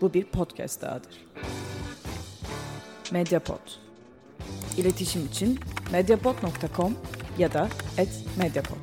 Bu bir podcast dahadır. Mediapod. İletişim için mediapod.com ya da @mediapod.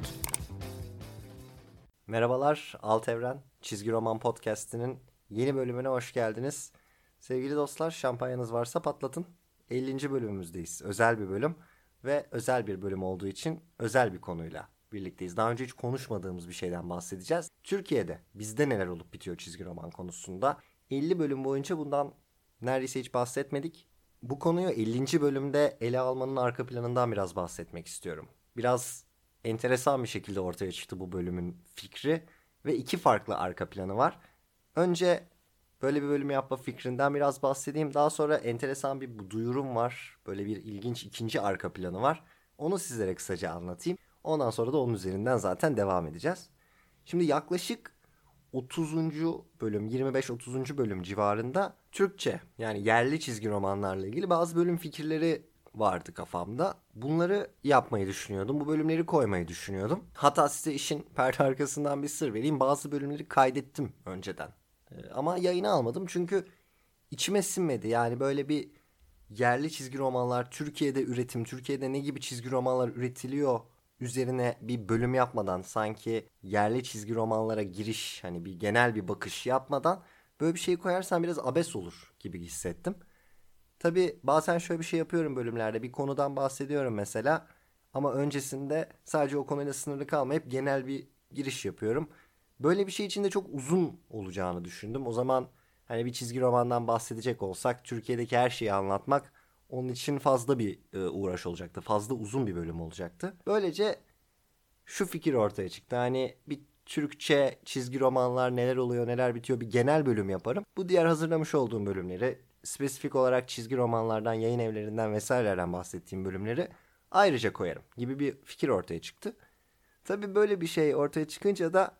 Merhabalar Alt Evren Çizgi Roman Podcast'inin yeni bölümüne hoş geldiniz. Sevgili dostlar şampanyanız varsa patlatın. 50. bölümümüzdeyiz. Özel bir bölüm ve özel bir bölüm olduğu için özel bir konuyla birlikteyiz. Daha önce hiç konuşmadığımız bir şeyden bahsedeceğiz. Türkiye'de bizde neler olup bitiyor çizgi roman konusunda. 50 bölüm boyunca bundan neredeyse hiç bahsetmedik. Bu konuyu 50. bölümde ele almanın arka planından biraz bahsetmek istiyorum. Biraz enteresan bir şekilde ortaya çıktı bu bölümün fikri ve iki farklı arka planı var. Önce böyle bir bölüm yapma fikrinden biraz bahsedeyim. Daha sonra enteresan bir duyurum var. Böyle bir ilginç ikinci arka planı var. Onu sizlere kısaca anlatayım. Ondan sonra da onun üzerinden zaten devam edeceğiz. Şimdi yaklaşık 30. bölüm 25-30. bölüm civarında Türkçe yani yerli çizgi romanlarla ilgili bazı bölüm fikirleri vardı kafamda. Bunları yapmayı düşünüyordum. Bu bölümleri koymayı düşünüyordum. Hatta size işin perde arkasından bir sır vereyim. Bazı bölümleri kaydettim önceden. Ee, ama yayına almadım çünkü içime sinmedi. Yani böyle bir yerli çizgi romanlar Türkiye'de üretim, Türkiye'de ne gibi çizgi romanlar üretiliyor üzerine bir bölüm yapmadan sanki yerli çizgi romanlara giriş hani bir genel bir bakış yapmadan böyle bir şey koyarsan biraz abes olur gibi hissettim. Tabi bazen şöyle bir şey yapıyorum bölümlerde bir konudan bahsediyorum mesela ama öncesinde sadece o konuyla sınırlı kalmayıp genel bir giriş yapıyorum. Böyle bir şey için de çok uzun olacağını düşündüm. O zaman hani bir çizgi romandan bahsedecek olsak Türkiye'deki her şeyi anlatmak onun için fazla bir e, uğraş olacaktı. Fazla uzun bir bölüm olacaktı. Böylece şu fikir ortaya çıktı. Hani bir Türkçe çizgi romanlar neler oluyor neler bitiyor bir genel bölüm yaparım. Bu diğer hazırlamış olduğum bölümleri spesifik olarak çizgi romanlardan yayın evlerinden vesairelerden bahsettiğim bölümleri ayrıca koyarım gibi bir fikir ortaya çıktı. Tabii böyle bir şey ortaya çıkınca da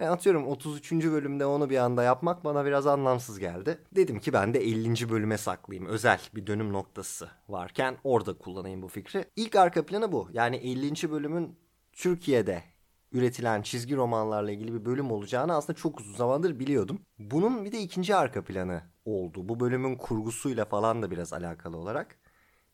yani atıyorum 33. bölümde onu bir anda yapmak bana biraz anlamsız geldi. Dedim ki ben de 50. bölüme saklayayım. Özel bir dönüm noktası varken orada kullanayım bu fikri. İlk arka planı bu. Yani 50. bölümün Türkiye'de üretilen çizgi romanlarla ilgili bir bölüm olacağını aslında çok uzun zamandır biliyordum. Bunun bir de ikinci arka planı oldu. Bu bölümün kurgusuyla falan da biraz alakalı olarak.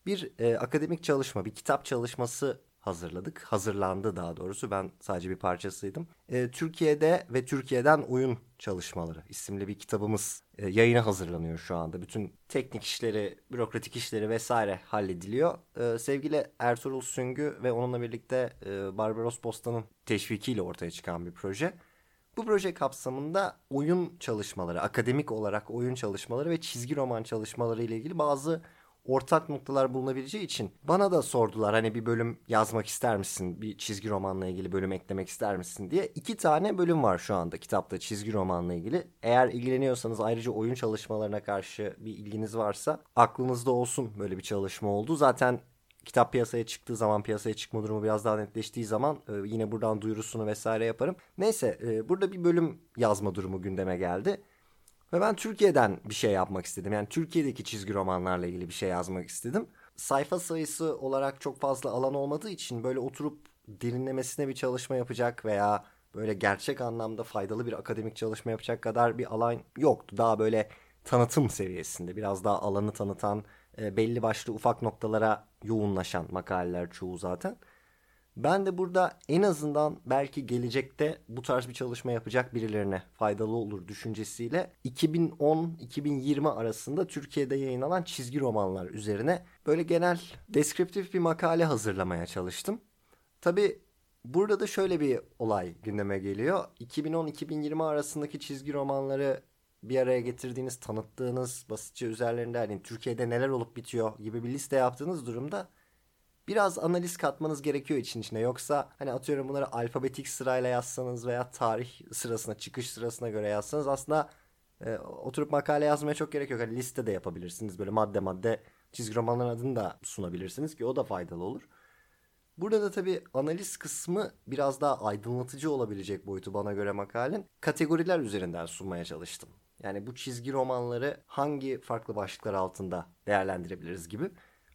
Bir e, akademik çalışma, bir kitap çalışması hazırladık. Hazırlandı daha doğrusu. Ben sadece bir parçasıydım. E, Türkiye'de ve Türkiye'den oyun çalışmaları isimli bir kitabımız e, yayına hazırlanıyor şu anda. Bütün teknik işleri, bürokratik işleri vesaire hallediliyor. E, sevgili Ertuğrul Süngü ve onunla birlikte e, Barbaros Posta'nın teşvikiyle ortaya çıkan bir proje. Bu proje kapsamında oyun çalışmaları, akademik olarak oyun çalışmaları ve çizgi roman çalışmaları ile ilgili bazı ortak noktalar bulunabileceği için bana da sordular hani bir bölüm yazmak ister misin? Bir çizgi romanla ilgili bölüm eklemek ister misin diye. iki tane bölüm var şu anda kitapta çizgi romanla ilgili. Eğer ilgileniyorsanız ayrıca oyun çalışmalarına karşı bir ilginiz varsa aklınızda olsun böyle bir çalışma oldu. Zaten kitap piyasaya çıktığı zaman piyasaya çıkma durumu biraz daha netleştiği zaman e, yine buradan duyurusunu vesaire yaparım. Neyse e, burada bir bölüm yazma durumu gündeme geldi. Ve ben Türkiye'den bir şey yapmak istedim. Yani Türkiye'deki çizgi romanlarla ilgili bir şey yazmak istedim. Sayfa sayısı olarak çok fazla alan olmadığı için böyle oturup derinlemesine bir çalışma yapacak veya böyle gerçek anlamda faydalı bir akademik çalışma yapacak kadar bir alan yoktu. Daha böyle tanıtım seviyesinde biraz daha alanı tanıtan e, belli başlı ufak noktalara yoğunlaşan makaleler çoğu zaten. Ben de burada en azından belki gelecekte bu tarz bir çalışma yapacak birilerine faydalı olur düşüncesiyle 2010-2020 arasında Türkiye'de yayınlanan çizgi romanlar üzerine böyle genel deskriptif bir makale hazırlamaya çalıştım. Tabi burada da şöyle bir olay gündeme geliyor. 2010-2020 arasındaki çizgi romanları bir araya getirdiğiniz, tanıttığınız basitçe üzerlerinde hani Türkiye'de neler olup bitiyor gibi bir liste yaptığınız durumda biraz analiz katmanız gerekiyor için içine. Yoksa hani atıyorum bunları alfabetik sırayla yazsanız veya tarih sırasına, çıkış sırasına göre yazsanız aslında e, oturup makale yazmaya çok gerek yok. Hani liste de yapabilirsiniz. Böyle madde madde çizgi romanların adını da sunabilirsiniz ki o da faydalı olur. Burada da tabii analiz kısmı biraz daha aydınlatıcı olabilecek boyutu bana göre makalenin. Kategoriler üzerinden sunmaya çalıştım. Yani bu çizgi romanları hangi farklı başlıklar altında değerlendirebiliriz gibi.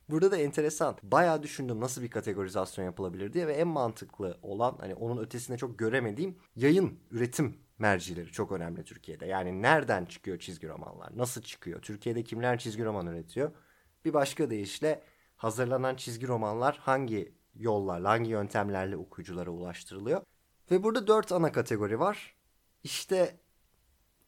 Burada da enteresan. Bayağı düşündüm nasıl bir kategorizasyon yapılabilir diye ve en mantıklı olan hani onun ötesinde çok göremediğim yayın, üretim mercileri çok önemli Türkiye'de. Yani nereden çıkıyor çizgi romanlar? Nasıl çıkıyor? Türkiye'de kimler çizgi roman üretiyor? Bir başka deyişle hazırlanan çizgi romanlar hangi yollarla, hangi yöntemlerle okuyuculara ulaştırılıyor? Ve burada dört ana kategori var. İşte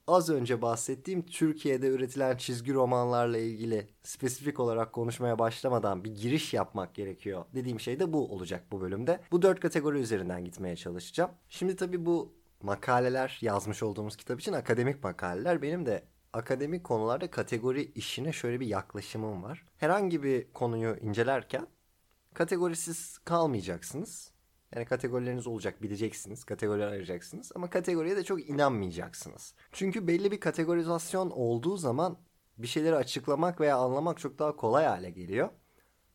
az önce bahsettiğim Türkiye'de üretilen çizgi romanlarla ilgili spesifik olarak konuşmaya başlamadan bir giriş yapmak gerekiyor. Dediğim şey de bu olacak bu bölümde. Bu dört kategori üzerinden gitmeye çalışacağım. Şimdi tabii bu makaleler yazmış olduğumuz kitap için akademik makaleler. Benim de akademik konularda kategori işine şöyle bir yaklaşımım var. Herhangi bir konuyu incelerken kategorisiz kalmayacaksınız. Yani kategorileriniz olacak bileceksiniz. Kategoriler ayıracaksınız. Ama kategoriye de çok inanmayacaksınız. Çünkü belli bir kategorizasyon olduğu zaman bir şeyleri açıklamak veya anlamak çok daha kolay hale geliyor.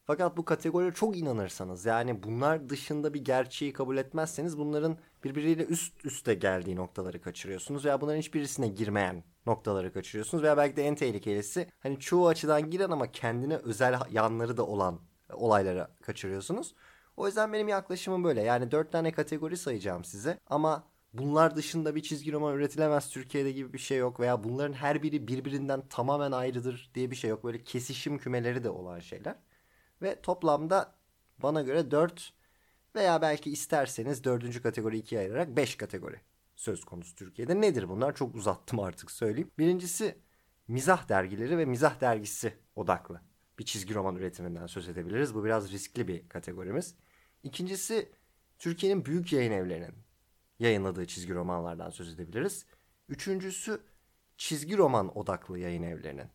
Fakat bu kategoriye çok inanırsanız yani bunlar dışında bir gerçeği kabul etmezseniz bunların birbiriyle üst üste geldiği noktaları kaçırıyorsunuz veya bunların hiçbirisine girmeyen noktaları kaçırıyorsunuz veya belki de en tehlikelisi hani çoğu açıdan giren ama kendine özel yanları da olan olaylara kaçırıyorsunuz. O yüzden benim yaklaşımım böyle. Yani dört tane kategori sayacağım size ama bunlar dışında bir çizgi roman üretilemez Türkiye'de gibi bir şey yok veya bunların her biri birbirinden tamamen ayrıdır diye bir şey yok. Böyle kesişim kümeleri de olan şeyler. Ve toplamda bana göre 4 veya belki isterseniz dördüncü kategori ikiye ayırarak 5 kategori söz konusu Türkiye'de. Nedir bunlar? Çok uzattım artık söyleyeyim. Birincisi mizah dergileri ve mizah dergisi odaklı bir çizgi roman üretiminden söz edebiliriz. Bu biraz riskli bir kategorimiz. İkincisi Türkiye'nin büyük yayın evlerinin yayınladığı çizgi romanlardan söz edebiliriz. Üçüncüsü çizgi roman odaklı yayın evlerinin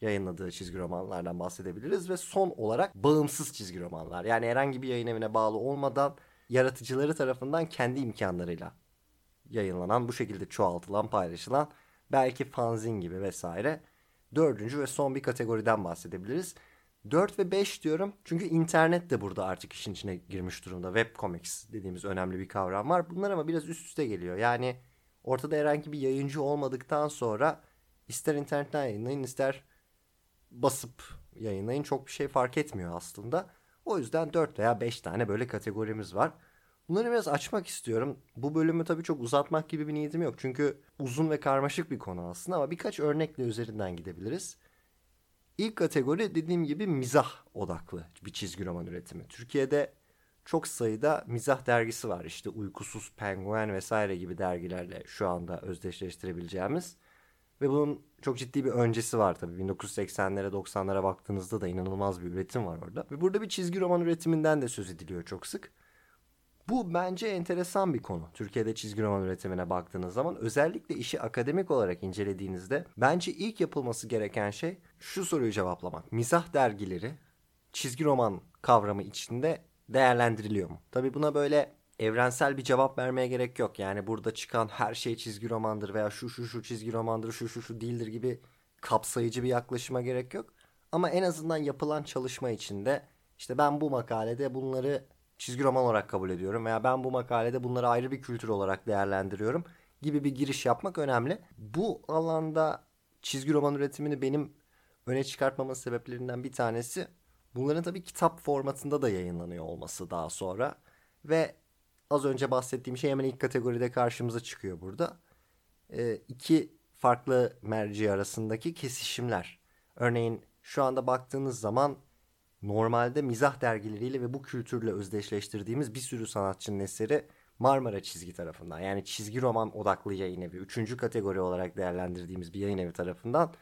yayınladığı çizgi romanlardan bahsedebiliriz ve son olarak bağımsız çizgi romanlar. Yani herhangi bir yayın evine bağlı olmadan yaratıcıları tarafından kendi imkanlarıyla yayınlanan, bu şekilde çoğaltılan, paylaşılan belki fanzin gibi vesaire. Dördüncü ve son bir kategoriden bahsedebiliriz. 4 ve 5 diyorum çünkü internet de burada artık işin içine girmiş durumda. Web comics dediğimiz önemli bir kavram var. Bunlar ama biraz üst üste geliyor. Yani ortada herhangi bir yayıncı olmadıktan sonra ister internetten yayınlayın ister basıp yayınlayın çok bir şey fark etmiyor aslında. O yüzden 4 veya 5 tane böyle kategorimiz var. Bunları biraz açmak istiyorum. Bu bölümü tabii çok uzatmak gibi bir niyetim yok. Çünkü uzun ve karmaşık bir konu aslında ama birkaç örnekle üzerinden gidebiliriz. İlk kategori dediğim gibi mizah odaklı bir çizgi roman üretimi. Türkiye'de çok sayıda mizah dergisi var. İşte Uykusuz Penguen vesaire gibi dergilerle şu anda özdeşleştirebileceğimiz. Ve bunun çok ciddi bir öncesi var tabii. 1980'lere 90'lara baktığınızda da inanılmaz bir üretim var orada. Ve burada bir çizgi roman üretiminden de söz ediliyor çok sık. Bu bence enteresan bir konu. Türkiye'de çizgi roman üretimine baktığınız zaman özellikle işi akademik olarak incelediğinizde bence ilk yapılması gereken şey şu soruyu cevaplamak. Mizah dergileri çizgi roman kavramı içinde değerlendiriliyor mu? Tabii buna böyle evrensel bir cevap vermeye gerek yok. Yani burada çıkan her şey çizgi romandır veya şu şu şu çizgi romandır, şu şu şu değildir gibi kapsayıcı bir yaklaşıma gerek yok. Ama en azından yapılan çalışma içinde işte ben bu makalede bunları çizgi roman olarak kabul ediyorum veya ben bu makalede bunları ayrı bir kültür olarak değerlendiriyorum gibi bir giriş yapmak önemli. Bu alanda çizgi roman üretimini benim öne çıkartmamın sebeplerinden bir tanesi bunların tabii kitap formatında da yayınlanıyor olması daha sonra ve az önce bahsettiğim şey hemen ilk kategoride karşımıza çıkıyor burada. E, iki farklı merci arasındaki kesişimler. Örneğin şu anda baktığınız zaman normalde mizah dergileriyle ve bu kültürle özdeşleştirdiğimiz bir sürü sanatçının eseri Marmara Çizgi tarafından yani çizgi roman odaklı yayın evi, üçüncü kategori olarak değerlendirdiğimiz bir yayın evi tarafından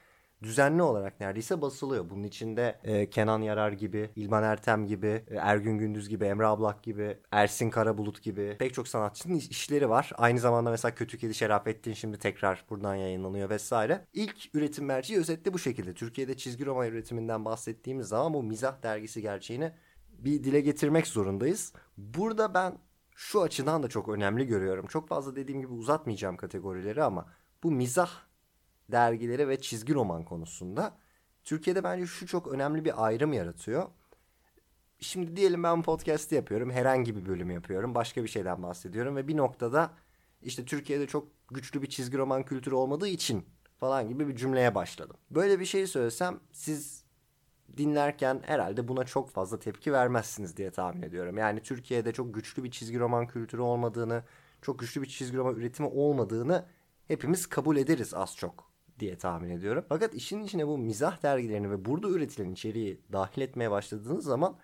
düzenli olarak neredeyse basılıyor. Bunun içinde e, Kenan Yarar gibi, İlman Ertem gibi, e, Ergün Gündüz gibi, Emre Ablak gibi, Ersin Karabulut gibi pek çok sanatçının işleri var. Aynı zamanda mesela Kötü Kedi Şerafettin şimdi tekrar buradan yayınlanıyor vesaire. İlk üretim merceği özetle bu şekilde. Türkiye'de çizgi roman üretiminden bahsettiğimiz zaman bu mizah dergisi gerçeğini bir dile getirmek zorundayız. Burada ben şu açıdan da çok önemli görüyorum. Çok fazla dediğim gibi uzatmayacağım kategorileri ama bu mizah dergileri ve çizgi roman konusunda Türkiye'de bence şu çok önemli bir ayrım yaratıyor. Şimdi diyelim ben podcast'i yapıyorum. Herhangi bir bölüm yapıyorum. Başka bir şeyden bahsediyorum ve bir noktada işte Türkiye'de çok güçlü bir çizgi roman kültürü olmadığı için falan gibi bir cümleye başladım. Böyle bir şey söylesem siz dinlerken herhalde buna çok fazla tepki vermezsiniz diye tahmin ediyorum. Yani Türkiye'de çok güçlü bir çizgi roman kültürü olmadığını, çok güçlü bir çizgi roman üretimi olmadığını hepimiz kabul ederiz az çok diye tahmin ediyorum. Fakat işin içine bu mizah dergilerini ve burada üretilen içeriği dahil etmeye başladığınız zaman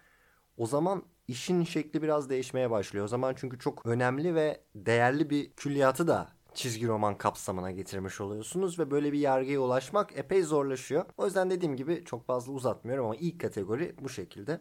o zaman işin şekli biraz değişmeye başlıyor. O zaman çünkü çok önemli ve değerli bir külliyatı da çizgi roman kapsamına getirmiş oluyorsunuz ve böyle bir yargıya ulaşmak epey zorlaşıyor. O yüzden dediğim gibi çok fazla uzatmıyorum ama ilk kategori bu şekilde.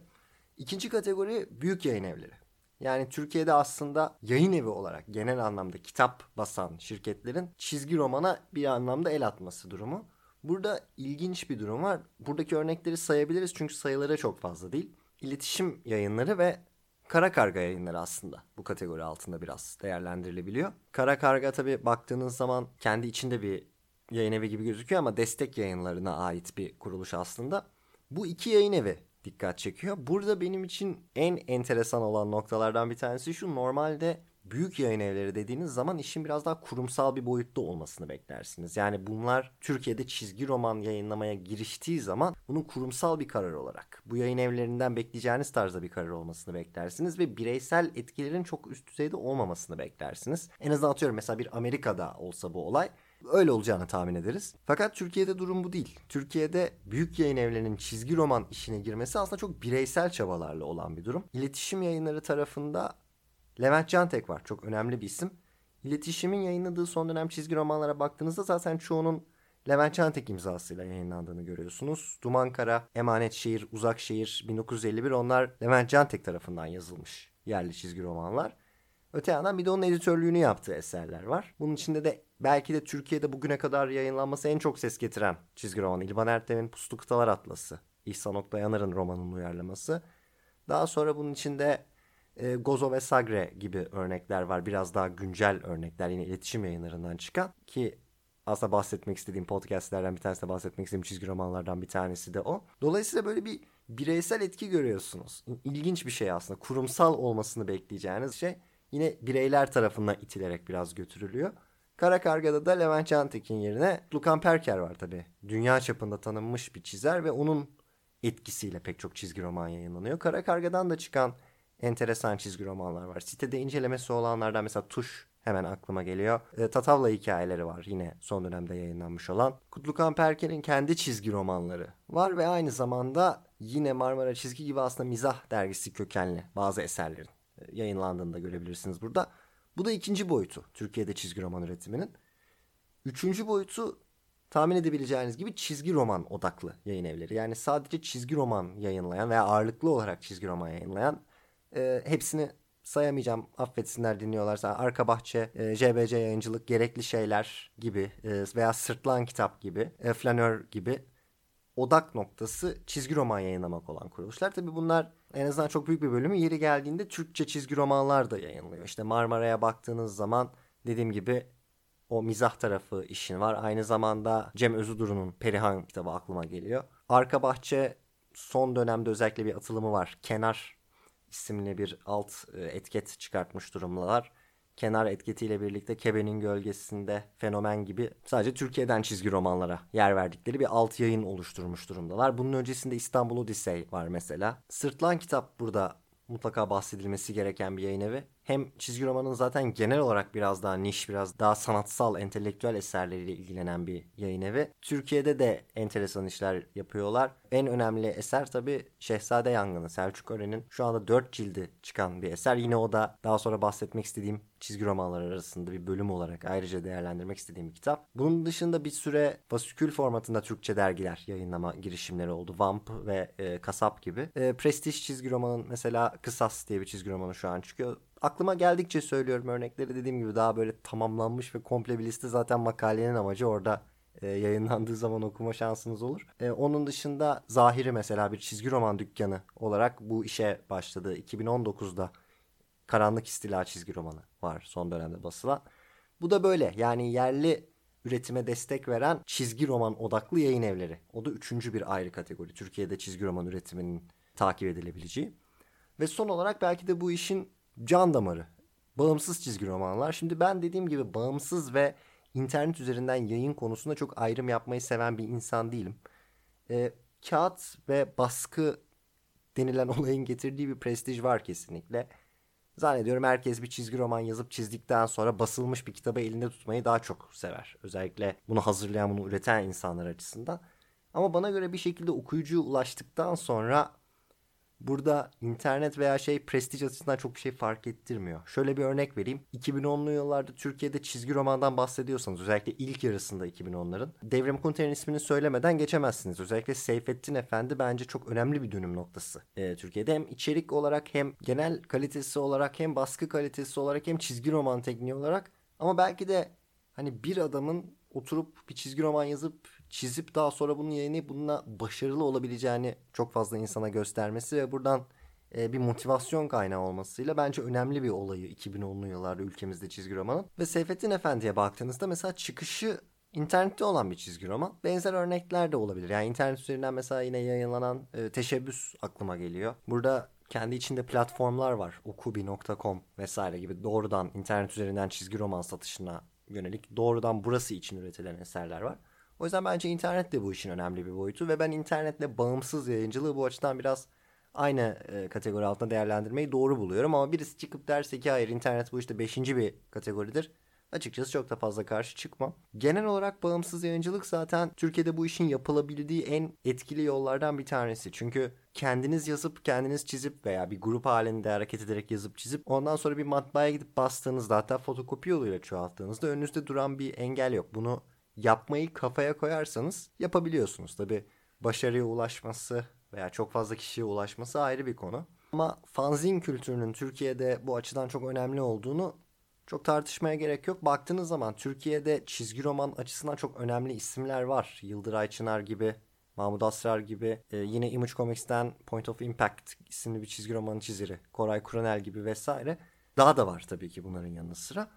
İkinci kategori büyük yayın evleri. Yani Türkiye'de aslında yayın evi olarak genel anlamda kitap basan şirketlerin çizgi romana bir anlamda el atması durumu. Burada ilginç bir durum var. Buradaki örnekleri sayabiliriz çünkü sayıları çok fazla değil. İletişim yayınları ve Kara Karga yayınları aslında bu kategori altında biraz değerlendirilebiliyor. Kara Karga tabi baktığınız zaman kendi içinde bir yayın evi gibi gözüküyor ama destek yayınlarına ait bir kuruluş aslında. Bu iki yayın evi dikkat çekiyor. Burada benim için en enteresan olan noktalardan bir tanesi şu. Normalde büyük yayın evleri dediğiniz zaman işin biraz daha kurumsal bir boyutta olmasını beklersiniz. Yani bunlar Türkiye'de çizgi roman yayınlamaya giriştiği zaman bunun kurumsal bir karar olarak bu yayın evlerinden bekleyeceğiniz tarzda bir karar olmasını beklersiniz ve bireysel etkilerin çok üst düzeyde olmamasını beklersiniz. En azından atıyorum mesela bir Amerika'da olsa bu olay öyle olacağını tahmin ederiz. Fakat Türkiye'de durum bu değil. Türkiye'de büyük yayın evlerinin çizgi roman işine girmesi aslında çok bireysel çabalarla olan bir durum. İletişim yayınları tarafında Levent Cantek var. Çok önemli bir isim. İletişimin yayınladığı son dönem çizgi romanlara baktığınızda zaten çoğunun Levent Cantek imzasıyla yayınlandığını görüyorsunuz. Duman Kara, Emanet Şehir, Uzak Şehir, 1951 onlar Levent Cantek tarafından yazılmış yerli çizgi romanlar. Öte yandan bir de onun editörlüğünü yaptığı eserler var. Bunun içinde de belki de Türkiye'de bugüne kadar yayınlanması en çok ses getiren çizgi roman İlban Ertem'in Puslu Kıtalar Atlası. İhsan Oktayanar'ın romanının uyarlaması. Daha sonra bunun içinde e, Gozo ve Sagre gibi örnekler var. Biraz daha güncel örnekler yine iletişim yayınlarından çıkan ki aslında bahsetmek istediğim podcastlerden bir tanesi de bahsetmek istediğim çizgi romanlardan bir tanesi de o. Dolayısıyla böyle bir bireysel etki görüyorsunuz. İlginç bir şey aslında. Kurumsal olmasını bekleyeceğiniz şey yine bireyler tarafından itilerek biraz götürülüyor. Kara Karga'da da Levent Cantekin yerine Lukan Perker var tabi. Dünya çapında tanınmış bir çizer ve onun etkisiyle pek çok çizgi roman yayınlanıyor. Kara Karga'dan da çıkan enteresan çizgi romanlar var. Sitede incelemesi olanlardan mesela Tuş hemen aklıma geliyor. E, Tatavla hikayeleri var yine son dönemde yayınlanmış olan. Kutlukan Perker'in kendi çizgi romanları var ve aynı zamanda yine Marmara Çizgi gibi aslında mizah dergisi kökenli bazı eserlerin e, yayınlandığını da görebilirsiniz burada. Bu da ikinci boyutu Türkiye'de çizgi roman üretiminin. Üçüncü boyutu tahmin edebileceğiniz gibi çizgi roman odaklı yayın evleri. Yani sadece çizgi roman yayınlayan veya ağırlıklı olarak çizgi roman yayınlayan e, hepsini sayamayacağım affetsinler dinliyorlarsa arka bahçe, e, JBC yayıncılık, gerekli şeyler gibi e, veya sırtlan kitap gibi, e, flanör gibi odak noktası çizgi roman yayınlamak olan kuruluşlar. Tabii bunlar en azından çok büyük bir bölümü yeri geldiğinde Türkçe çizgi romanlar da yayınlıyor. İşte Marmara'ya baktığınız zaman dediğim gibi o mizah tarafı işin var. Aynı zamanda Cem Özüdur'un Perihan kitabı aklıma geliyor. Arka Bahçe son dönemde özellikle bir atılımı var. Kenar isimli bir alt e, etiket çıkartmış durumdalar. Kenar etiketiyle birlikte Kebe'nin gölgesinde fenomen gibi sadece Türkiye'den çizgi romanlara yer verdikleri bir alt yayın oluşturmuş durumdalar. Bunun öncesinde İstanbul Odyssey var mesela. Sırtlan kitap burada mutlaka bahsedilmesi gereken bir yayın evi. Hem çizgi romanın zaten genel olarak biraz daha niş, biraz daha sanatsal, entelektüel eserleriyle ilgilenen bir yayın evi. Türkiye'de de enteresan işler yapıyorlar. En önemli eser tabii Şehzade Yangını. Selçuk Ören'in şu anda 4 cildi çıkan bir eser. Yine o da daha sonra bahsetmek istediğim çizgi romanlar arasında bir bölüm olarak ayrıca değerlendirmek istediğim bir kitap. Bunun dışında bir süre fasikül formatında Türkçe dergiler yayınlama girişimleri oldu. Vamp ve e, Kasap gibi. E, Prestij çizgi romanın mesela Kısas diye bir çizgi romanı şu an çıkıyor aklıma geldikçe söylüyorum örnekleri dediğim gibi daha böyle tamamlanmış ve komple bir liste zaten makalenin amacı orada e, yayınlandığı zaman okuma şansınız olur. E, onun dışında Zahiri mesela bir çizgi roman dükkanı olarak bu işe başladı. 2019'da Karanlık İstila çizgi romanı var son dönemde basılan. Bu da böyle yani yerli üretime destek veren çizgi roman odaklı yayın evleri. O da üçüncü bir ayrı kategori. Türkiye'de çizgi roman üretiminin takip edilebileceği. Ve son olarak belki de bu işin can damarı. Bağımsız çizgi romanlar. Şimdi ben dediğim gibi bağımsız ve internet üzerinden yayın konusunda çok ayrım yapmayı seven bir insan değilim. E, kağıt ve baskı denilen olayın getirdiği bir prestij var kesinlikle. Zannediyorum herkes bir çizgi roman yazıp çizdikten sonra basılmış bir kitabı elinde tutmayı daha çok sever. Özellikle bunu hazırlayan, bunu üreten insanlar açısından. Ama bana göre bir şekilde okuyucuya ulaştıktan sonra burada internet veya şey prestij açısından çok bir şey fark ettirmiyor. Şöyle bir örnek vereyim. 2010'lu yıllarda Türkiye'de çizgi romandan bahsediyorsanız özellikle ilk yarısında 2010'ların Devrim Kunter'in ismini söylemeden geçemezsiniz. Özellikle Seyfettin Efendi bence çok önemli bir dönüm noktası. Ee, Türkiye'de hem içerik olarak hem genel kalitesi olarak hem baskı kalitesi olarak hem çizgi roman tekniği olarak ama belki de hani bir adamın oturup bir çizgi roman yazıp çizip daha sonra bunu yayınlayıp bununla başarılı olabileceğini çok fazla insana göstermesi ve buradan e, bir motivasyon kaynağı olmasıyla bence önemli bir olayı 2010'lu yıllarda ülkemizde çizgi romanın. Ve Seyfettin Efendi'ye baktığınızda mesela çıkışı internette olan bir çizgi roman. Benzer örnekler de olabilir. Yani internet üzerinden mesela yine yayınlanan e, teşebbüs aklıma geliyor. Burada kendi içinde platformlar var. Okubi.com vesaire gibi doğrudan internet üzerinden çizgi roman satışına yönelik doğrudan burası için üretilen eserler var. O yüzden bence internet de bu işin önemli bir boyutu ve ben internetle bağımsız yayıncılığı bu açıdan biraz aynı e, kategori altında değerlendirmeyi doğru buluyorum. Ama birisi çıkıp derse ki hayır internet bu işte beşinci bir kategoridir. Açıkçası çok da fazla karşı çıkmam. Genel olarak bağımsız yayıncılık zaten Türkiye'de bu işin yapılabildiği en etkili yollardan bir tanesi. Çünkü kendiniz yazıp kendiniz çizip veya bir grup halinde hareket ederek yazıp çizip ondan sonra bir matbaaya gidip bastığınızda hatta fotokopi yoluyla çoğalttığınızda önünüzde duran bir engel yok. Bunu yapmayı kafaya koyarsanız yapabiliyorsunuz. Tabi başarıya ulaşması veya çok fazla kişiye ulaşması ayrı bir konu. Ama fanzin kültürünün Türkiye'de bu açıdan çok önemli olduğunu çok tartışmaya gerek yok. Baktığınız zaman Türkiye'de çizgi roman açısından çok önemli isimler var. Yıldıray Çınar gibi, Mahmut Asrar gibi. Ee, yine Image Comics'ten Point of Impact isimli bir çizgi romanın çiziri. Koray Kuranel gibi vesaire. Daha da var tabii ki bunların yanı sıra.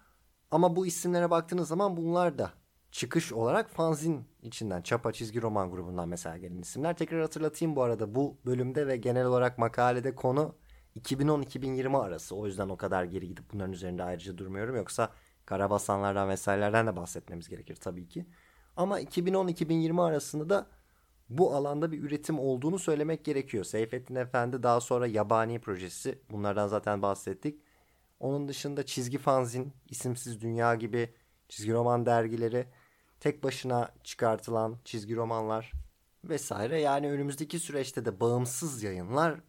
Ama bu isimlere baktığınız zaman bunlar da çıkış olarak fanzin içinden Çapa çizgi roman grubundan mesela gelen isimler. Tekrar hatırlatayım bu arada bu bölümde ve genel olarak makalede konu 2010-2020 arası. O yüzden o kadar geri gidip bunların üzerinde ayrıca durmuyorum. Yoksa karabasanlardan vesairelerden de bahsetmemiz gerekir tabii ki. Ama 2010-2020 arasında da bu alanda bir üretim olduğunu söylemek gerekiyor. Seyfettin Efendi daha sonra Yabani projesi bunlardan zaten bahsettik. Onun dışında çizgi fanzin, isimsiz dünya gibi çizgi roman dergileri tek başına çıkartılan çizgi romanlar vesaire. Yani önümüzdeki süreçte de bağımsız yayınlar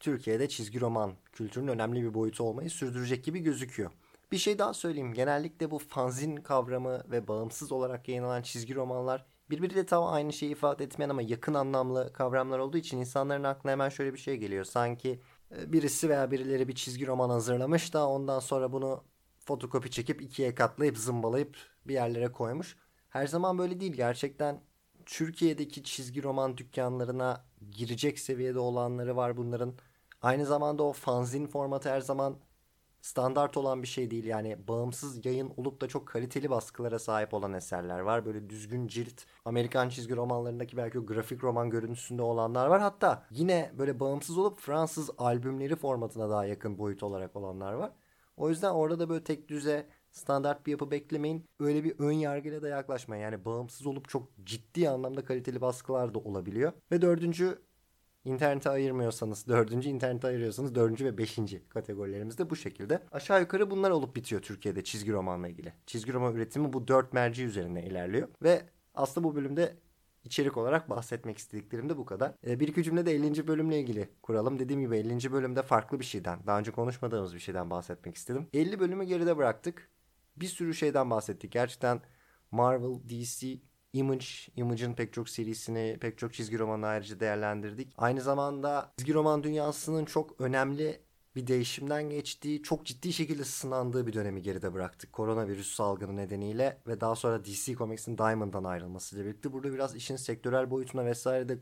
Türkiye'de çizgi roman kültürünün önemli bir boyutu olmayı sürdürecek gibi gözüküyor. Bir şey daha söyleyeyim. Genellikle bu fanzin kavramı ve bağımsız olarak yayınlanan çizgi romanlar birbiriyle tam aynı şeyi ifade etmeyen ama yakın anlamlı kavramlar olduğu için insanların aklına hemen şöyle bir şey geliyor. Sanki e, birisi veya birileri bir çizgi roman hazırlamış da ondan sonra bunu fotokopi çekip ikiye katlayıp zımbalayıp bir yerlere koymuş. Her zaman böyle değil. Gerçekten Türkiye'deki çizgi roman dükkanlarına girecek seviyede olanları var bunların. Aynı zamanda o fanzin formatı her zaman standart olan bir şey değil. Yani bağımsız yayın olup da çok kaliteli baskılara sahip olan eserler var. Böyle düzgün cilt Amerikan çizgi romanlarındaki belki o grafik roman görüntüsünde olanlar var. Hatta yine böyle bağımsız olup Fransız albümleri formatına daha yakın boyut olarak olanlar var. O yüzden orada da böyle tek düze standart bir yapı beklemeyin. Öyle bir ön yargıyla da yaklaşmayın. Yani bağımsız olup çok ciddi anlamda kaliteli baskılar da olabiliyor. Ve dördüncü internete ayırmıyorsanız dördüncü, internete ayırıyorsanız dördüncü ve beşinci kategorilerimiz de bu şekilde. Aşağı yukarı bunlar olup bitiyor Türkiye'de çizgi romanla ilgili. Çizgi roman üretimi bu dört merci üzerine ilerliyor. Ve aslında bu bölümde içerik olarak bahsetmek istediklerim de bu kadar. E, bir iki cümle de 50. bölümle ilgili kuralım. Dediğim gibi 50. bölümde farklı bir şeyden, daha önce konuşmadığımız bir şeyden bahsetmek istedim. 50 bölümü geride bıraktık. Bir sürü şeyden bahsettik. Gerçekten Marvel, DC, Image, Image'ın pek çok serisini, pek çok çizgi romanı ayrıca değerlendirdik. Aynı zamanda çizgi roman dünyasının çok önemli bir değişimden geçtiği, çok ciddi şekilde sınandığı bir dönemi geride bıraktık. Koronavirüs salgını nedeniyle ve daha sonra DC Comics'in Diamond'dan ayrılmasıyla birlikte burada biraz işin sektörel boyutuna vesaire de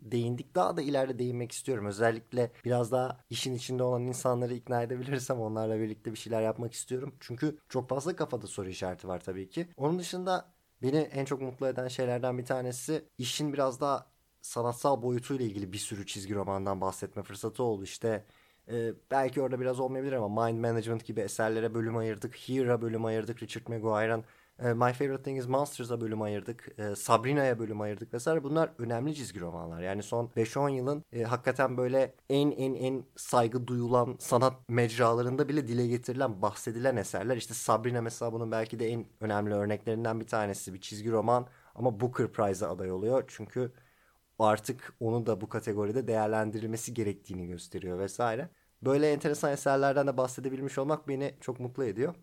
değindik. Daha da ileride değinmek istiyorum. Özellikle biraz daha işin içinde olan insanları ikna edebilirsem onlarla birlikte bir şeyler yapmak istiyorum. Çünkü çok fazla kafada soru işareti var tabii ki. Onun dışında beni en çok mutlu eden şeylerden bir tanesi işin biraz daha sanatsal boyutuyla ilgili bir sürü çizgi romandan bahsetme fırsatı oldu. İşte ee, belki orada biraz olmayabilir ama Mind Management gibi eserlere bölüm ayırdık. Here'a bölüm ayırdık. Richard Maguire'ın My Favorite Thing is Monsters'a bölüm ayırdık. E, Sabrina'ya bölüm ayırdık vesaire. Bunlar önemli çizgi romanlar. Yani son 5-10 yılın e, hakikaten böyle en en en saygı duyulan sanat mecralarında bile dile getirilen, bahsedilen eserler. İşte Sabrina mesela bunun belki de en önemli örneklerinden bir tanesi. Bir çizgi roman ama Booker Prize'a aday oluyor. Çünkü artık onu da bu kategoride değerlendirilmesi gerektiğini gösteriyor vesaire. Böyle enteresan eserlerden de bahsedebilmiş olmak beni çok mutlu ediyor.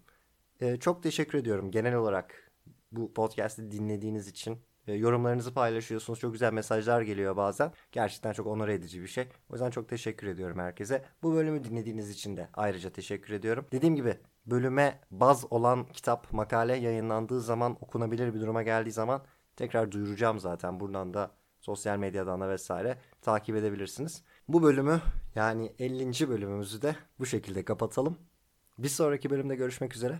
Ee, çok teşekkür ediyorum genel olarak bu podcast'i dinlediğiniz için. Ee, yorumlarınızı paylaşıyorsunuz. Çok güzel mesajlar geliyor bazen. Gerçekten çok onur edici bir şey. O yüzden çok teşekkür ediyorum herkese. Bu bölümü dinlediğiniz için de ayrıca teşekkür ediyorum. Dediğim gibi bölüme baz olan kitap, makale yayınlandığı zaman, okunabilir bir duruma geldiği zaman tekrar duyuracağım zaten. Buradan da sosyal medyadan da vesaire takip edebilirsiniz. Bu bölümü yani 50. bölümümüzü de bu şekilde kapatalım. Bir sonraki bölümde görüşmek üzere.